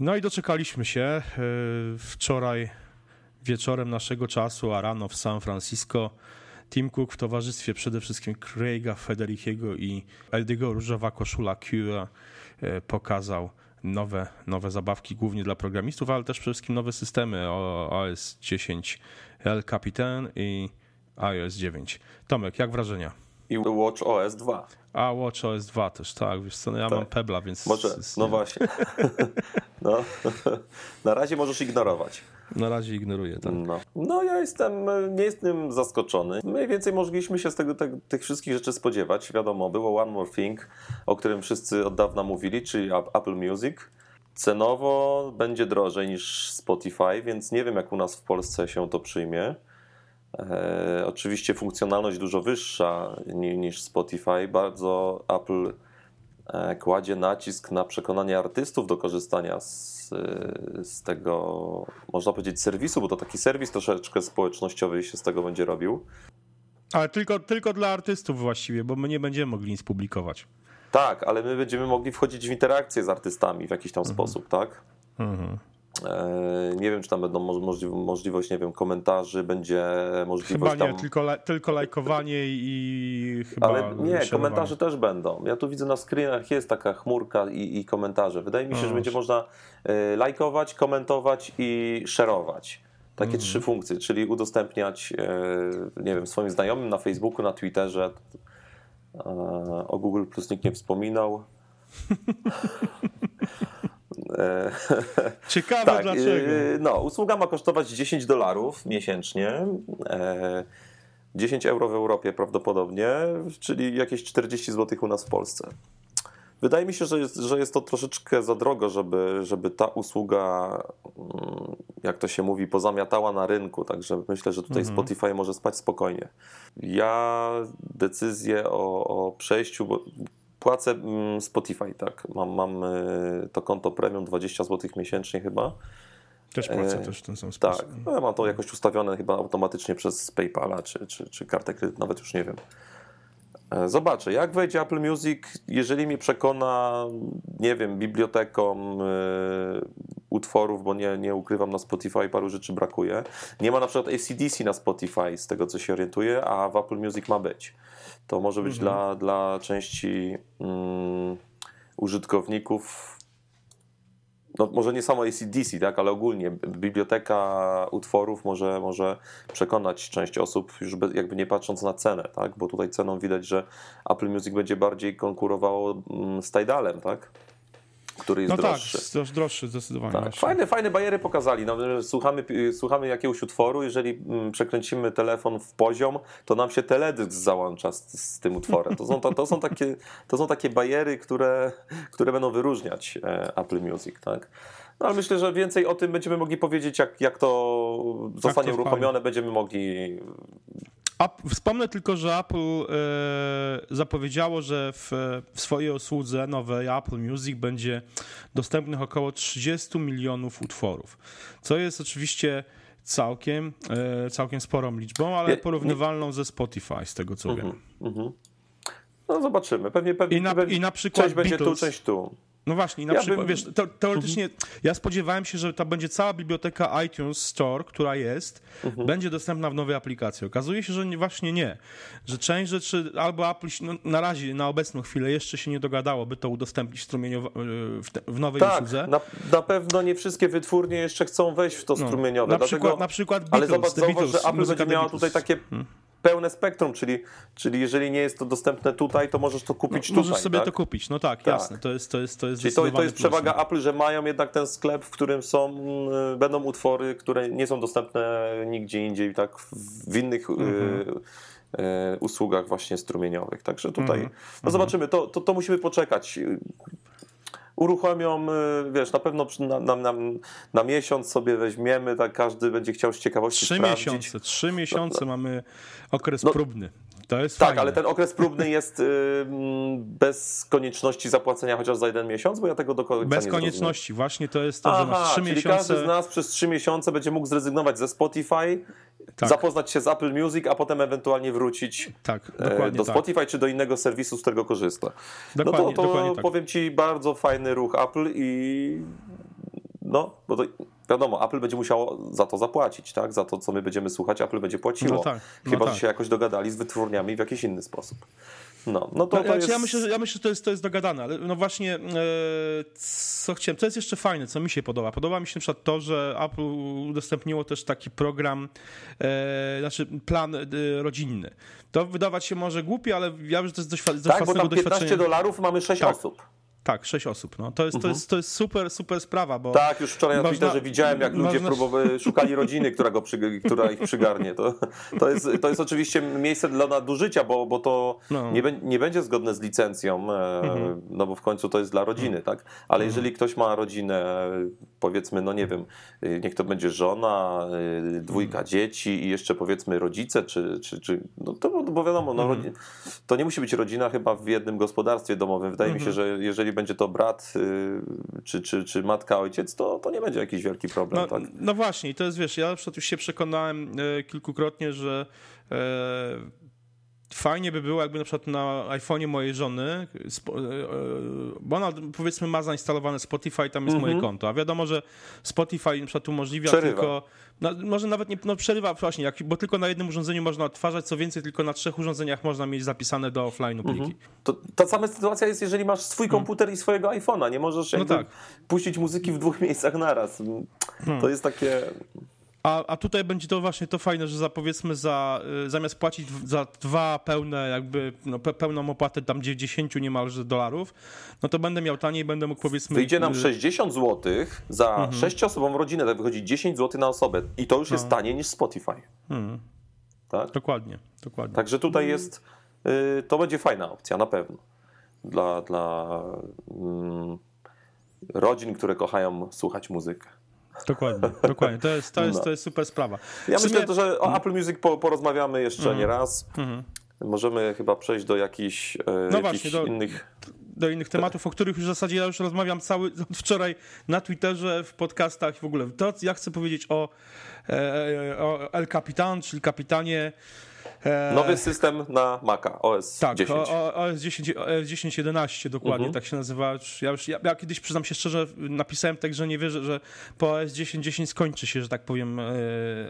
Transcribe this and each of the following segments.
No i doczekaliśmy się e, wczoraj wieczorem naszego czasu, a rano w San Francisco. Tim Cook w towarzystwie przede wszystkim Craiga Federichiego i Eldiego Różowa Koszula Q e, pokazał nowe, nowe zabawki, głównie dla programistów, ale też przede wszystkim nowe systemy OS 10 El Capitan i iOS 9. Tomek, jak wrażenia? I Watch OS 2. A Watch OS 2 też, tak. Wiesz co, no ja tak. mam Pebla, więc... Może, no właśnie. no. Na razie możesz ignorować. Na razie ignoruję, tak. No. no ja jestem, nie jestem zaskoczony. Mniej więcej mogliśmy się z tego, te, tych wszystkich rzeczy spodziewać. Wiadomo, było One More Thing, o którym wszyscy od dawna mówili, czyli Apple Music. Cenowo będzie drożej niż Spotify, więc nie wiem jak u nas w Polsce się to przyjmie. E, oczywiście funkcjonalność dużo wyższa niż Spotify. Bardzo Apple e, kładzie nacisk na przekonanie artystów do korzystania z, z tego, można powiedzieć, serwisu, bo to taki serwis troszeczkę społecznościowy się z tego będzie robił. Ale tylko, tylko dla artystów właściwie, bo my nie będziemy mogli nic publikować. Tak, ale my będziemy mogli wchodzić w interakcję z artystami w jakiś tam mhm. sposób, tak? Mhm. E, nie wiem, czy tam będą możliwość, nie wiem, komentarzy, będzie możliwość chyba nie, tam... tylko, tylko lajkowanie i chyba Ale nie, komentarze też będą. Ja tu widzę na screenach jest taka chmurka i, i komentarze. Wydaje mi się, że będzie można e, lajkować, komentować i szerować. Takie mhm. trzy funkcje, czyli udostępniać, e, nie wiem, swoim znajomym na Facebooku, na Twitterze. O Google Plus nikt nie wspominał. E, Ciekawe tak, dlaczego. E, no, usługa ma kosztować 10 dolarów miesięcznie. 10 e, euro w Europie prawdopodobnie, czyli jakieś 40 zł u nas w Polsce. Wydaje mi się, że jest, że jest to troszeczkę za drogo, żeby, żeby ta usługa, mm, jak to się mówi, pozamiatała na rynku. Także myślę, że tutaj mhm. Spotify może spać spokojnie. Ja decyzję o, o przejściu, bo Płacę mm, Spotify, tak. Mam, mam e, to konto premium 20 zł miesięcznie chyba. Też płacę e, też w ten sam sposób. Tak, no, ja mam to jakoś ustawione chyba automatycznie przez PayPala czy, czy, czy kartę kredyt, nawet już nie wiem. E, zobaczę, jak wejdzie Apple Music, jeżeli mnie przekona, nie wiem, biblioteką utworów, bo nie, nie ukrywam, na Spotify paru rzeczy brakuje. Nie ma na przykład ACDC na Spotify, z tego co się orientuję, a w Apple Music ma być. To może być mhm. dla, dla części mm, użytkowników no może nie samo ACDC, tak, ale ogólnie biblioteka utworów może, może przekonać część osób, już bez, jakby nie patrząc na cenę, tak, bo tutaj ceną widać, że Apple Music będzie bardziej konkurowało mm, z Tidalem, tak który jest no droższy. tak, jest droższy zdecydowanie. Tak. Fajne, fajne bajery pokazali. No, słuchamy, słuchamy jakiegoś utworu, jeżeli mm, przekręcimy telefon w poziom, to nam się teledysk załącza z, z tym utworem. To są, to, to, są takie, to są takie bajery, które, które będą wyróżniać e, Apple Music. Tak? No, ale myślę, że więcej o tym będziemy mogli powiedzieć, jak, jak to zostanie to uruchomione, będziemy mogli Wspomnę tylko, że Apple e, zapowiedziało, że w, w, swojej usłudze nowej Apple Music będzie dostępnych około 30 milionów utworów, co jest oczywiście całkiem, e, całkiem sporą liczbą, ale porównywalną ze Spotify, z tego co -huh, wiem. -huh. No zobaczymy. Pewnie, pewnie, I na, pewnie i na przykład część Beatles, będzie tu, część tu. No właśnie, na ja przykład, bym... wiesz, te, teoretycznie mhm. ja spodziewałem się, że ta będzie cała biblioteka iTunes Store, która jest, mhm. będzie dostępna w nowej aplikacji. Okazuje się, że nie, właśnie nie. Że część rzeczy albo Apple no, na razie, na obecną chwilę jeszcze się nie dogadało, by to udostępnić strumieniowo e, w, te, w nowej tak, usłudze. Na, na pewno nie wszystkie wytwórnie jeszcze chcą wejść w to no, strumieniowe. Na, dlatego, przykład, na przykład Beatles, Ale zobacz, zauważ, że Apple będzie miała tutaj takie hmm pełne spektrum, czyli, czyli jeżeli nie jest to dostępne tutaj, to możesz to kupić no, tutaj. Możesz sobie tak? to kupić, no tak, tak, jasne. To jest, to jest, to jest czyli to, to jest przewaga Apple, że mają jednak ten sklep, w którym są, y, będą utwory, które nie są dostępne nigdzie indziej, tak w innych mhm. y, y, usługach właśnie strumieniowych. Także tutaj, mhm. no zobaczymy, to, to, to musimy poczekać uruchomią, y, wiesz, na pewno na, na, na, na, miesiąc sobie weźmiemy, tak każdy będzie chciał z ciekawości Trzy sprawdzić. miesiące, trzy miesiące no, no. mamy okres no, próbny. To jest tak, fajne. ale ten okres próbny jest y, bez konieczności zapłacenia chociaż za jeden miesiąc, bo ja tego do końca Bez nie konieczności, zrozumiem. właśnie to jest to, Aha, że masz trzy czyli miesiące. każdy z nas przez trzy miesiące będzie mógł zrezygnować ze Spotify, tak. zapoznać się z Apple Music, a potem ewentualnie wrucić tak, e, do tak. Spotify czy do innego serwisu, z którego korzysta. Dokładnie, no to, to tak. powiem Ci, bardzo fajny ruch Apple i no, bo to wiadomo, Apple będzie musiało za to zapłacić, tak? Za to, co my będziemy słuchać, Apple będzie płaciło. No tak, no Chyba, tak. że się jakoś dogadali z wytwórniami w jakiś inny sposób. No, no to, No, to jest... ja, myślę, że, ja myślę, że to jest, to jest dogadane, ale no właśnie, e, co chciałem, co jest jeszcze fajne, co mi się podoba. Podoba mi się na przykład to, że Apple udostępniło też taki program, e, znaczy plan e, rodzinny. To wydawać się może głupie, ale ja wiem, że to jest dość, dość Tak, bo tam 15 doświadczenia. dolarów mamy 6 Tak. osób. Tak, sześć osób. No. To, jest, to, jest, to jest super, super sprawa, bo Tak, już wczoraj na Można- Twitterze widziałem, jak ludzie można- szukali rodziny, która, go przy, która ich przygarnie. To, to, jest, to jest oczywiście miejsce dla nadużycia, bo, bo to No. nie, nie będzie zgodne z licencją, e, no bo w końcu to jest dla rodziny, tak? Ale jeżeli ktoś ma rodzinę, powiedzmy, no nie wiem, e, niech to będzie żona, e, dwójka dzieci i jeszcze powiedzmy rodzice, czy, czy, czy no to bo wiadomo, no, rodzi- to nie musi być rodzina chyba w jednym gospodarstwie domowym. Wydaje mi się, że jeżeli będzie to brat, y, czy, czy, czy matka, ojciec, to, to nie będzie jakiś wielki problem, No, tak? no właśnie, to jest, wiesz, ja na przykład już się przekonałem kilkukrotnie, że e, fajnie by było, jakby na przykład na iPhone'ie mojej żony, e, e, bo ona powiedzmy ma zainstalowane Spotify, tam jest moje konto, a wiadomo, że Spotify na przykład umożliwia Mhm. Przerywa. tylko, no, może nawet nie, no przerywa właśnie, jak, bo tylko na jednym urządzeniu można odtwarzać, co więcej, tylko na trzech urządzeniach można mieć zapisane do offline'u pliki. Mhm. To, ta sama sytuacja jest, jeżeli masz swój komputer i swojego iPhone'a. Nie możesz jakby tak. puścić muzyki w dwóch miejscach naraz. To jest takie... A, a tutaj będzie to właśnie to fajne, że za powiedzmy za, y, zamiast płacić za dwa pełne jakby no, pe, pełną opłatę tam 10 niemalże dolarów, no to będę miał taniej, będę mógł powiedzmy... Wyjdzie nam y, 60 zł za Mhm. sześciosobową rodzinę, to wychodzi 10 zł na osobę. I to już jest No. taniej niż Spotify. Mhm. Tak? Dokładnie, dokładnie. Także tutaj jest, y, to będzie fajna opcja, na pewno. Dla, dla mm, rodzin, które kochają słuchać muzykę. Dokładnie, dokładnie. To jest, to jest, No. to jest super sprawa. Ja sumie- myślę, że o Apple Music po, porozmawiamy jeszcze nie raz. Mhm. Możemy chyba przejść do jakichś, e, No jakichś właśnie, do- innych. do innych tematów, o których już w zasadzie ja już rozmawiam cały wczoraj na Twitterze, w podcastach i w ogóle. To ja chcę powiedzieć o, e, o El Capitan, czyli kapitanie. E, Nowy system na Maca OS Tak, 10. o, o, OS 10, OS 10 11 dokładnie, Mhm. tak się nazywa. Ja, już, ja, ja kiedyś przyznam się szczerze, napisałem tak, że nie wierzę, że po OS 10 10 skończy się, że tak powiem, e,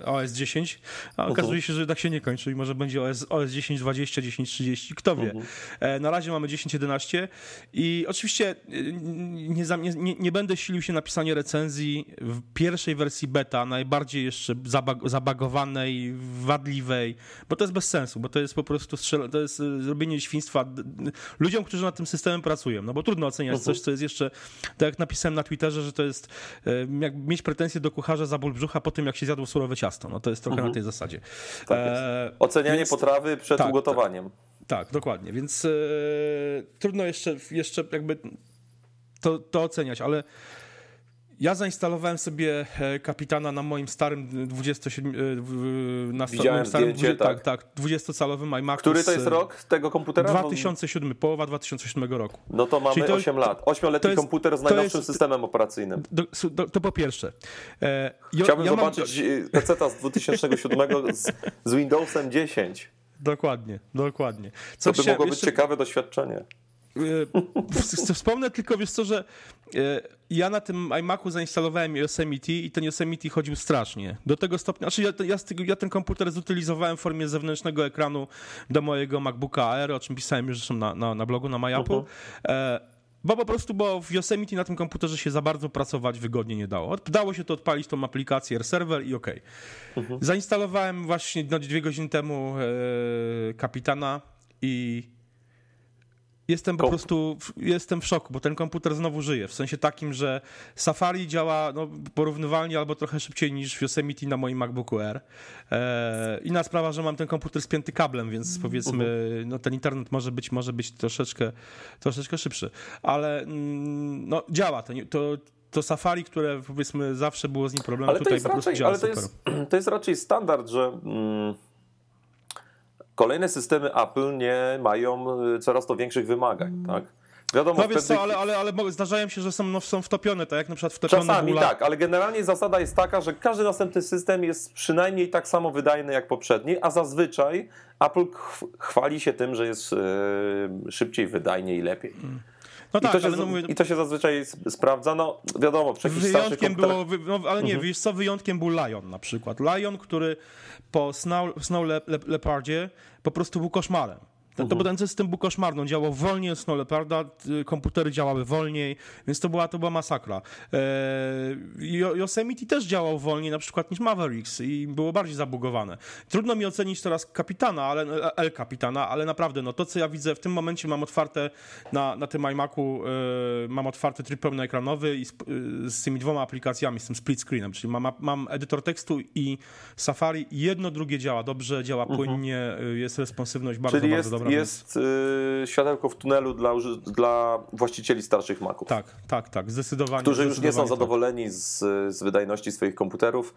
OS 10, a Mhm. okazuje się, że tak się nie kończy i może będzie OS, OS 10 20, 10 30, kto wie. Mhm. E, na razie mamy 10 11 i oczywiście e, nie, nie, nie będę silił się na pisanie recenzji w pierwszej wersji beta, najbardziej jeszcze zabag, zabagowanej, wadliwej, bo to jest bez sensu, bo to jest po prostu strzela, to jest e, zrobienie świństwa ludziom, którzy nad tym systemem pracują, no bo trudno oceniać Mhm. coś, co jest jeszcze, tak jak napisałem na Twitterze, że to jest e, jak mieć pretensje do kucharza za ból brzucha po tym, jak się zjadło surowe ciasto, no to jest trochę na tej zasadzie. Tak. E, Ocenianie więc- potrawy przed tak, ugotowaniem. tak, dokładnie, więc e, trudno jeszcze, jeszcze jakby to, to oceniać, ale ja zainstalowałem sobie e, kapitana na moim starym 27, e, na Widziałem starym zdjęcie, 20, tak. tak, tak, 20-calowym iMacu. Który to jest rok tego komputera? No- 2007, połowa 2007 roku. No to mamy Czyli to- 8 lat. 8-letni to jest- komputer z najnowszym jest- systemem operacyjnym. Do, do, to po pierwsze. E, ja- Chciałbym ja mam- zobaczyć y, PC-ta z 2007 z, z Windowsem 10. Dokładnie, dokładnie. Co To by mogło być jeszcze- ciekawe doświadczenie. E, Wspomnę tylko, wiesz co, że e, ja na tym iMacu zainstalowałem Yosemite i ten Yosemite chodził strasznie. Do tego stopnia, znaczy ja, ja, ja ten komputer zutylizowałem w formie zewnętrznego ekranu do mojego MacBooka Air, o czym pisałem już zresztą na, na, na blogu, na MyApple. Mhm. E, bo po prostu, bo w Yosemite na tym komputerze się za bardzo pracować wygodnie nie dało. Dało się to odpalić tą aplikację Air Server i okej. Mhm. Zainstalowałem właśnie no, dwie godziny temu e, Kapitana i Jestem po prostu w- jestem w szoku, bo ten komputer znowu żyje. W sensie takim, że Safari działa no, porównywalnie albo trochę szybciej niż Yosemite na moim MacBooku Air. E, inna sprawa, że mam ten komputer spięty kablem, więc powiedzmy, no, ten internet może być, może być troszeczkę, troszeczkę szybszy. Ale mm, no, działa. To, to, to Safari, które powiedzmy zawsze było z nim problemem, Ale tutaj po prostu raczej, działa ale to super. jest, to jest raczej standard, że mm, kolejne systemy Apple nie mają y, coraz to większych wymagań, tak? Wiadomo, No wiesz wtedy- co, ale, ale, ale zdarzają się, że są, no, są wtopione, tak jak na przykład wtopione Czasami tak, ale generalnie zasada jest taka, że każdy następny system jest przynajmniej tak samo wydajny jak poprzedni, a zazwyczaj Apple ch- chwali się tym, że jest e, szybciej, wydajniej i lepiej. No tak, I, to się, no mówię, I to się zazwyczaj sprawdza, no wiadomo, przy Wyjątkiem było, no, ale nie, mhm. wiesz co, wyjątkiem był Lion na przykład. Lion, który po Snow, Snow Leopardzie po prostu był koszmarem. Ten, to, ten system był koszmarny, działał wolniej od Snow Leoparda, komputery działały wolniej, więc to była, to była masakra. E, Yosemite też działał wolniej na przykład niż Mavericks i było bardziej zabugowane. Trudno mi ocenić teraz kapitana, ale El Kapitana, ale naprawdę, no to co ja widzę w tym momencie mam otwarte na, na tym iMacu, e, mam otwarty tryb pełnoekranowy i z, e, z, tymi dwoma aplikacjami, z tym split screenem, czyli mam, mam edytor tekstu i Safari, jedno drugie działa dobrze, działa mhm. płynnie, jest responsywność bardzo, czyli bardzo jest, dobra. Jest y, światełko w tunelu dla, dla właścicieli starszych Maców. Tak, tak, tak, zdecydowanie. Którzy zdecydowanie już nie są tak. zadowoleni z, z wydajności swoich komputerów.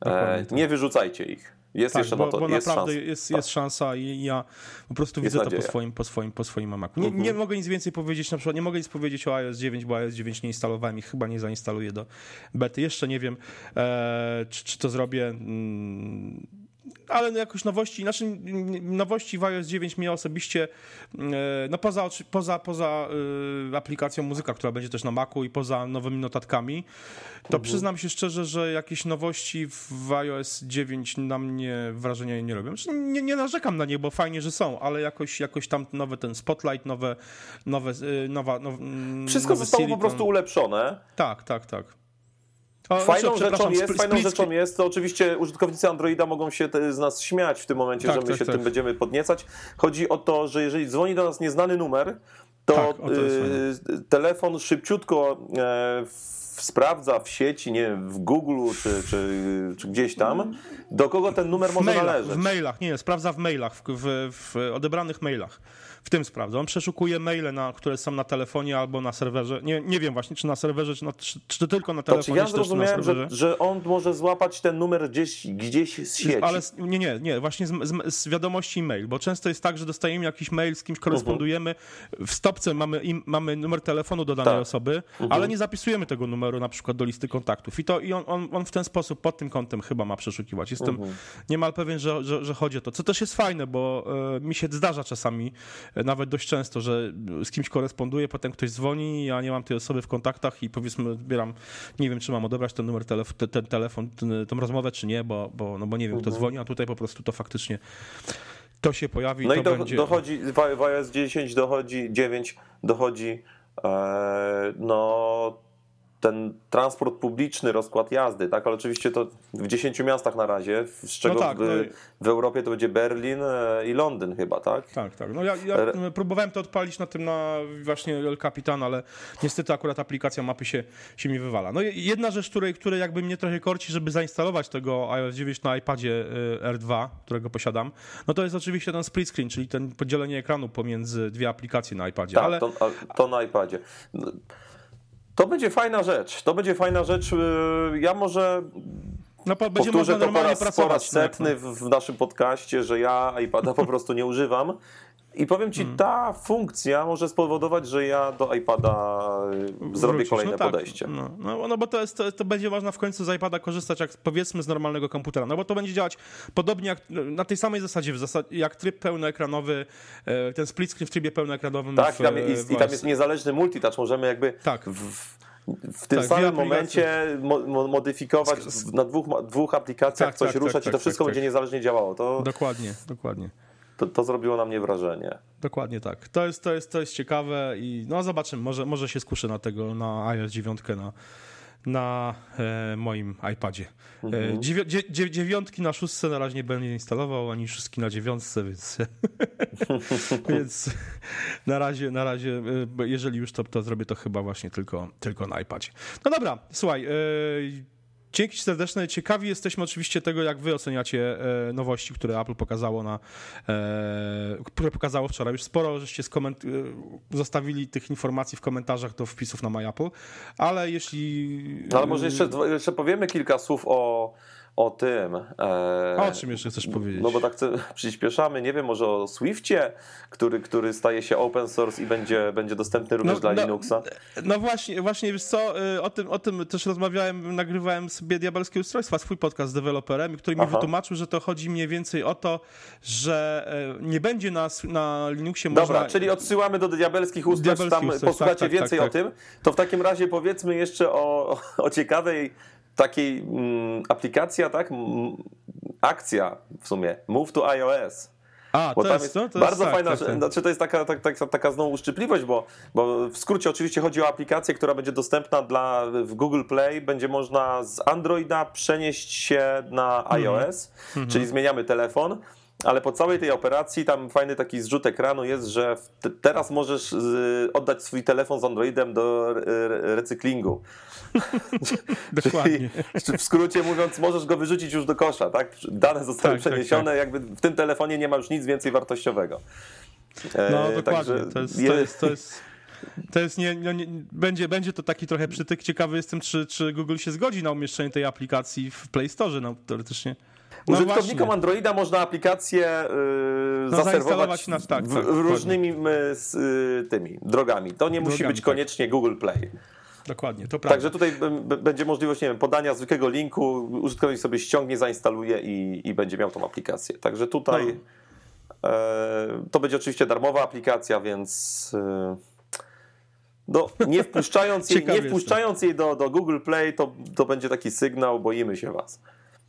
E, tak. Nie wyrzucajcie ich. Jest tak, jeszcze bo, na to, bo jest naprawdę szansa. jest, jest tak. szansa i ja po prostu jest widzę nadzieja. to po swoim, po swoim, po swoim Macu. Nie, mhm. nie mogę nic więcej powiedzieć, na przykład nie mogę nic powiedzieć o iOS 9, bo iOS 9 nie instalowałem i chyba nie zainstaluję do bety. Jeszcze nie wiem, e, czy, czy to zrobię. Mm, ale no jakoś nowości, znaczy nowości w iOS 9 mnie osobiście, e, no poza, poza, poza e, aplikacją muzyka, która będzie też na Macu i poza nowymi notatkami, to mhm. przyznam się szczerze, że jakieś nowości w iOS 9 na mnie wrażenia nie robią. Znaczy nie, nie narzekam na nie, bo fajnie, że są, ale jakoś, jakoś tam nowe ten Spotlight, nowe, nowe, e, nowa, now, Wszystko zostało Siri, po prostu ulepszone. Tak, tak, tak. Fajną rzeczą jest, fajną rzeczą jest, to oczywiście użytkownicy Androida mogą się z nas śmiać w tym momencie, tak, że my tak, się tak. tym będziemy podniecać. Chodzi o to, że jeżeli dzwoni do nas nieznany numer, to, tak, to y, telefon szybciutko e, sprawdza w sieci, nie w Google czy, czy, czy gdzieś tam, do kogo ten numer w może mailach, należeć. W mailach, nie, sprawdza w mailach, w, w, w odebranych mailach w tym sprawdza. On przeszukuje maile, na, które są na telefonie albo na serwerze. Nie, nie wiem właśnie, czy na serwerze, czy, na, czy, czy tylko na telefonie, to, czy ja zrozumiałem, że, że on może złapać ten numer gdzieś, gdzieś z sieci. Ale nie, nie, nie, właśnie z, z, z wiadomości mail, bo często jest tak, że dostajemy jakiś mail, z kimś korespondujemy, w stopce mamy, im, mamy numer telefonu do danej tak. osoby, mhm. ale nie zapisujemy tego numeru na przykład do listy kontaktów. I to i on, on, on w ten sposób, pod tym kątem chyba ma przeszukiwać. Jestem mhm. niemal pewien, że, że, że chodzi o to, co też jest fajne, bo y, mi się zdarza czasami nawet dość często, że z kimś koresponduję, potem ktoś dzwoni, ja nie mam tej osoby w kontaktach i powiedzmy odbieram, nie wiem, czy mam odebrać ten numer, telef ten, ten telefon, ten, tą rozmowę, czy nie, bo, bo, no bo nie wiem, kto mhm. dzwoni, a tutaj po prostu to faktycznie to się pojawi. No i do, będzie... dochodzi, w iOS 10 dochodzi, 9 dochodzi, e, no ten transport publiczny, rozkład jazdy, tak? Ale oczywiście to w 10 miastach na razie, z czego no tak, w, no w, Europie to będzie Berlin e, i Londyn chyba, tak? Tak, tak. No ja, ja próbowałem to odpalić na tym na właśnie El Capitan, ale niestety akurat aplikacja mapy się, się mi wywala. No jedna rzecz, której, której jakby mnie trochę korci, żeby zainstalować tego iOS 9 na iPadzie e, R2, którego posiadam, no to jest oczywiście ten split screen, czyli ten podzielenie ekranu pomiędzy dwie aplikacje na iPadzie. Tak, ale... to, to na iPadzie. To będzie fajna rzecz. To będzie fajna rzecz. Y, ja może no, po, będzie powtórzę to po raz, po raz setny w, w naszym podcaście, że ja iPada po prostu nie używam. I powiem ci, hmm. ta funkcja może spowodować, że ja do iPada y, zrobię Wrócisz. kolejne no tak. podejście. No, no, no, bo to, jest, to, to, będzie można w końcu z iPada korzystać jak powiedzmy z normalnego komputera. No bo to będzie działać podobnie jak na tej samej zasadzie, w zasad, jak tryb pełnoekranowy, e, ten split screen w trybie pełnoekranowym. Tak, w, tam, i, i, tam jest niezależny multitouch. Możemy jakby tak. w, w tym tak, samym momencie mo modyfikować na dwóch, dwóch aplikacjach tak, coś tak, ruszać i to tak, wszystko tak, będzie niezależnie działało. To... Dokładnie, dokładnie to, to zrobiło na mnie wrażenie. Dokładnie tak. To jest, to jest, to jest ciekawe i no zobaczymy, może, może się skuszę na tego, na iOS 9 na, na e, moim iPadzie. E, mhm. dziewi dziewiątki na szóstce na razie nie będę instalował, ani szóstki na dziewiątce, więc, więc na razie, na razie, e, jeżeli już to, to zrobię, to chyba właśnie tylko, tylko na iPadzie. No dobra, słuchaj, e, Dzięki serdeczne. Ciekawi jesteśmy oczywiście tego, jak wy oceniacie e, nowości, które Apple pokazało na, e, które pokazało wczoraj. Już sporo żeście skoment- e, zostawili tych informacji w komentarzach do wpisów na MyApple, ale jeśli... No, ale może jeszcze, jeszcze powiemy kilka słów o, o tym. E, o czym jeszcze chcesz powiedzieć? No bo tak przyspieszamy, nie wiem, może o Swiftie, który, który staje się open source i będzie, będzie dostępny również no, dla no, Linuxa. No właśnie, właśnie wiesz co, y, o tym, o tym też rozmawiałem, nagrywałem sobie diabelskie ustrojstwa, swój podcast z deweloperem, który mi Aha. wytłumaczył, że to chodzi mniej więcej o to, że e, nie będzie na, na Linuxie Dobra, można... czyli odsyłamy do diabelskich ustrojstw, tam ustrojstw, posłuchacie tak, tak, więcej tak, tak, o tym. To w takim razie powiedzmy jeszcze o, o ciekawej takiej mm, aplikacja, tak? akcja w sumie, Move to iOS. A, bo to jest, jest, to, to bardzo jest, fajna, tak, tak, tak. znaczy to jest taka, tak, taka, taka znowu uszczypliwość, bo, bo w skrócie oczywiście chodzi o aplikację, która będzie dostępna dla, w Google Play, będzie można z Androida przenieść się na mhm. iOS, mm -hmm. czyli zmieniamy telefon, ale po całej tej operacji tam fajny taki zrzut ekranu jest, że teraz możesz oddać swój telefon z Androidem do recyklingu. Dokładnie. Czyli w skrócie mówiąc, możesz go wyrzucić już do kosza, tak? Dane zostały tak, tak przeniesione, tak, tak. jakby w tym telefonie nie ma już nic więcej wartościowego. No e, dokładnie, Także to jest, to jest, to jest... To jest nie, no nie, będzie, będzie to taki trochę przytyk. Ciekawy jestem, czy, czy Google się zgodzi na umieszczenie tej aplikacji w Play Store, no teoretycznie. No Użytkownikom właśnie. Androida można aplikację yy, no, zaserwować na, tak, tak, różnymi yy, tymi drogami. To nie drogami, musi być tak. koniecznie Google Play. Dokładnie, to prawda. Także tutaj będzie możliwość, nie wiem, podania zwykłego linku, użytkownik sobie ściągnie, zainstaluje i, i będzie miał tą aplikację. Także tutaj no. e, to będzie oczywiście darmowa aplikacja, więc e, no, nie wpuszczając jej, nie wpuszczając jej do, do Google Play, to, to będzie taki sygnał, boimy się was.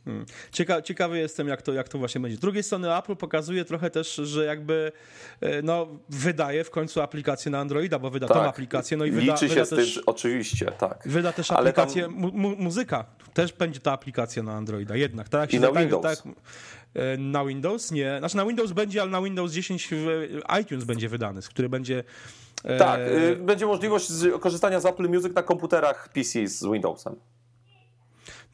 Hmm. Cieka ciekawy jestem, jak to, jak to właśnie będzie. Z drugiej strony Apple pokazuje trochę też, że jakby e, no, wydaje w końcu aplikację na Androida, bo wyda tak. tą aplikację, no i wyda, Liczy wyda z też, tym, oczywiście, tak. Wyda też aplikację, tam... mu muzyka, też będzie ta aplikacja na Androida, jednak. Tak, I na tak, Windows. Tak, e, na Windows? Nie. Znaczy na Windows będzie, ale na Windows 10 iTunes będzie wydany, który będzie... E, tak, e... będzie możliwość korzystania z Apple Music na komputerach PC z Windowsem.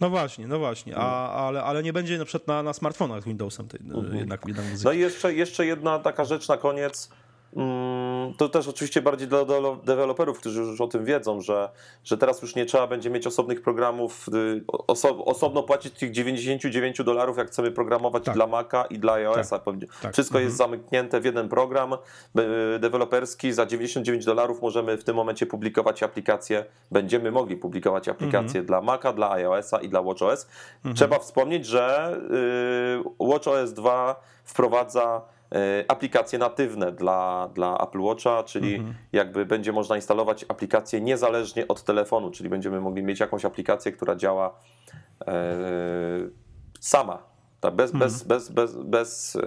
No właśnie, no właśnie, A, ale, ale nie będzie na przykład na, na smartfonach z Windowsem tej, mhm. jednak, jednak muzyki. No i jeszcze, jeszcze jedna taka rzecz na koniec. Mm, to też oczywiście bardziej dla deweloperów, którzy już o tym wiedzą, że, że teraz już nie trzeba będzie mieć osobnych programów, y, oso, osobno płacić tych 99 dolarów, jak chcemy programować tak. dla Maca i dla iOS-a. Tak. tak. Wszystko mhm. jest zamknięte w jeden program deweloperski. Za 99 dolarów możemy w tym momencie publikować aplikacje, będziemy mogli publikować aplikacje mhm. dla Maca, dla iOS-a i dla WatchOS. Mhm. Trzeba wspomnieć, że y, WatchOS 2 wprowadza aplikacje natywne dla, dla Apple Watcha, czyli mhm. jakby będzie można instalować aplikacje niezależnie od telefonu, czyli będziemy mogli mieć jakąś aplikację, która działa e, sama, tak, bez, mhm. bez, bez, bez, bez e,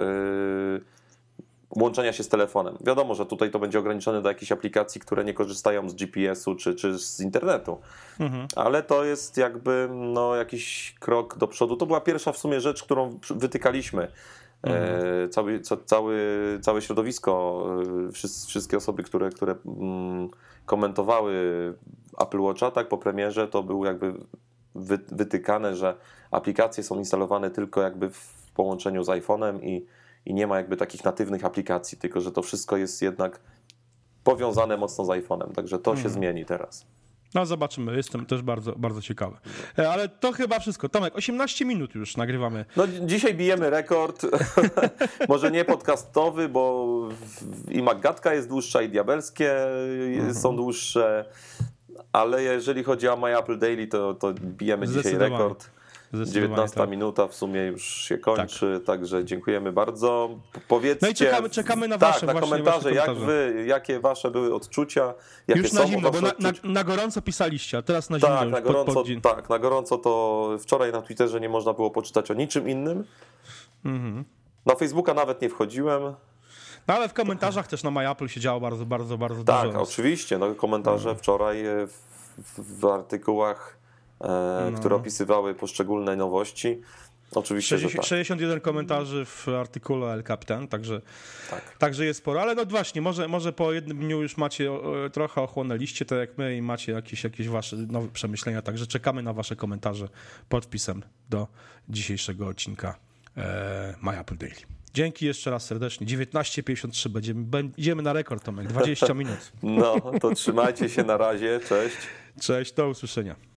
łączenia się z telefonem. Wiadomo, że tutaj to będzie ograniczone do jakichś aplikacji, które nie korzystają z GPS-u czy, czy z internetu, mhm. ale to jest jakby no, jakiś krok do przodu. To była pierwsza w sumie rzecz, którą wytykaliśmy Mhm. Cały, ca, cały, całe środowisko, e, wszystkie osoby, które, które mm, komentowały Apple Watcha tak po premierze, to był jakby wytykane, że aplikacje są instalowane tylko jakby w połączeniu z iPhone'em i, i nie ma jakby takich natywnych aplikacji, tylko że to wszystko jest jednak powiązane mocno z iPhone'em, także to się mhm. zmieni teraz. No zobaczymy, jestem też bardzo, bardzo ciekawy. E, ale to chyba wszystko. Tomek, 18 minut już nagrywamy. No dzisiaj bijemy rekord, może nie podcastowy, bo i Maggatka jest dłuższa i Diabelskie mhm. są dłuższe, ale jeżeli chodzi o My Apple Daily, to, to bijemy dzisiaj rekord. 19 tak. minuta w sumie już się kończy, tak. także dziękujemy bardzo. Powiedzcie. No i czekamy, czekamy na wasze tak, na komentarze, jak wy, jakie wasze były odczucia, jakie już na zimno, bo na, na, na, gorąco pisaliście, a teraz na zimno. Tak, na gorąco, pod, pod tak, na gorąco to wczoraj na Twitterze nie można było poczytać o niczym innym. Mhm. Na Facebooka nawet nie wchodziłem. No ale w komentarzach też na MyApple się działo bardzo, bardzo, bardzo tak, dużo. Tak, oczywiście. No, komentarze no. wczoraj w, w, w artykułach no. które opisywały poszczególne nowości. Oczywiście, 60, tak. 61 komentarzy w artykule El Capitan, także, tak. także jest sporo, ale no właśnie, może, może po jednym dniu już macie trochę ochłonęliście, tak jak my i macie jakieś, jakieś wasze nowe przemyślenia, także czekamy na wasze komentarze pod wpisem do dzisiejszego odcinka e, My Apple Daily. Dzięki jeszcze raz serdecznie. 19.53 będziemy, będziemy na rekord, Tomek. 20 minut. No, to trzymajcie się na razie. Cześć. Cześć, do usłyszenia.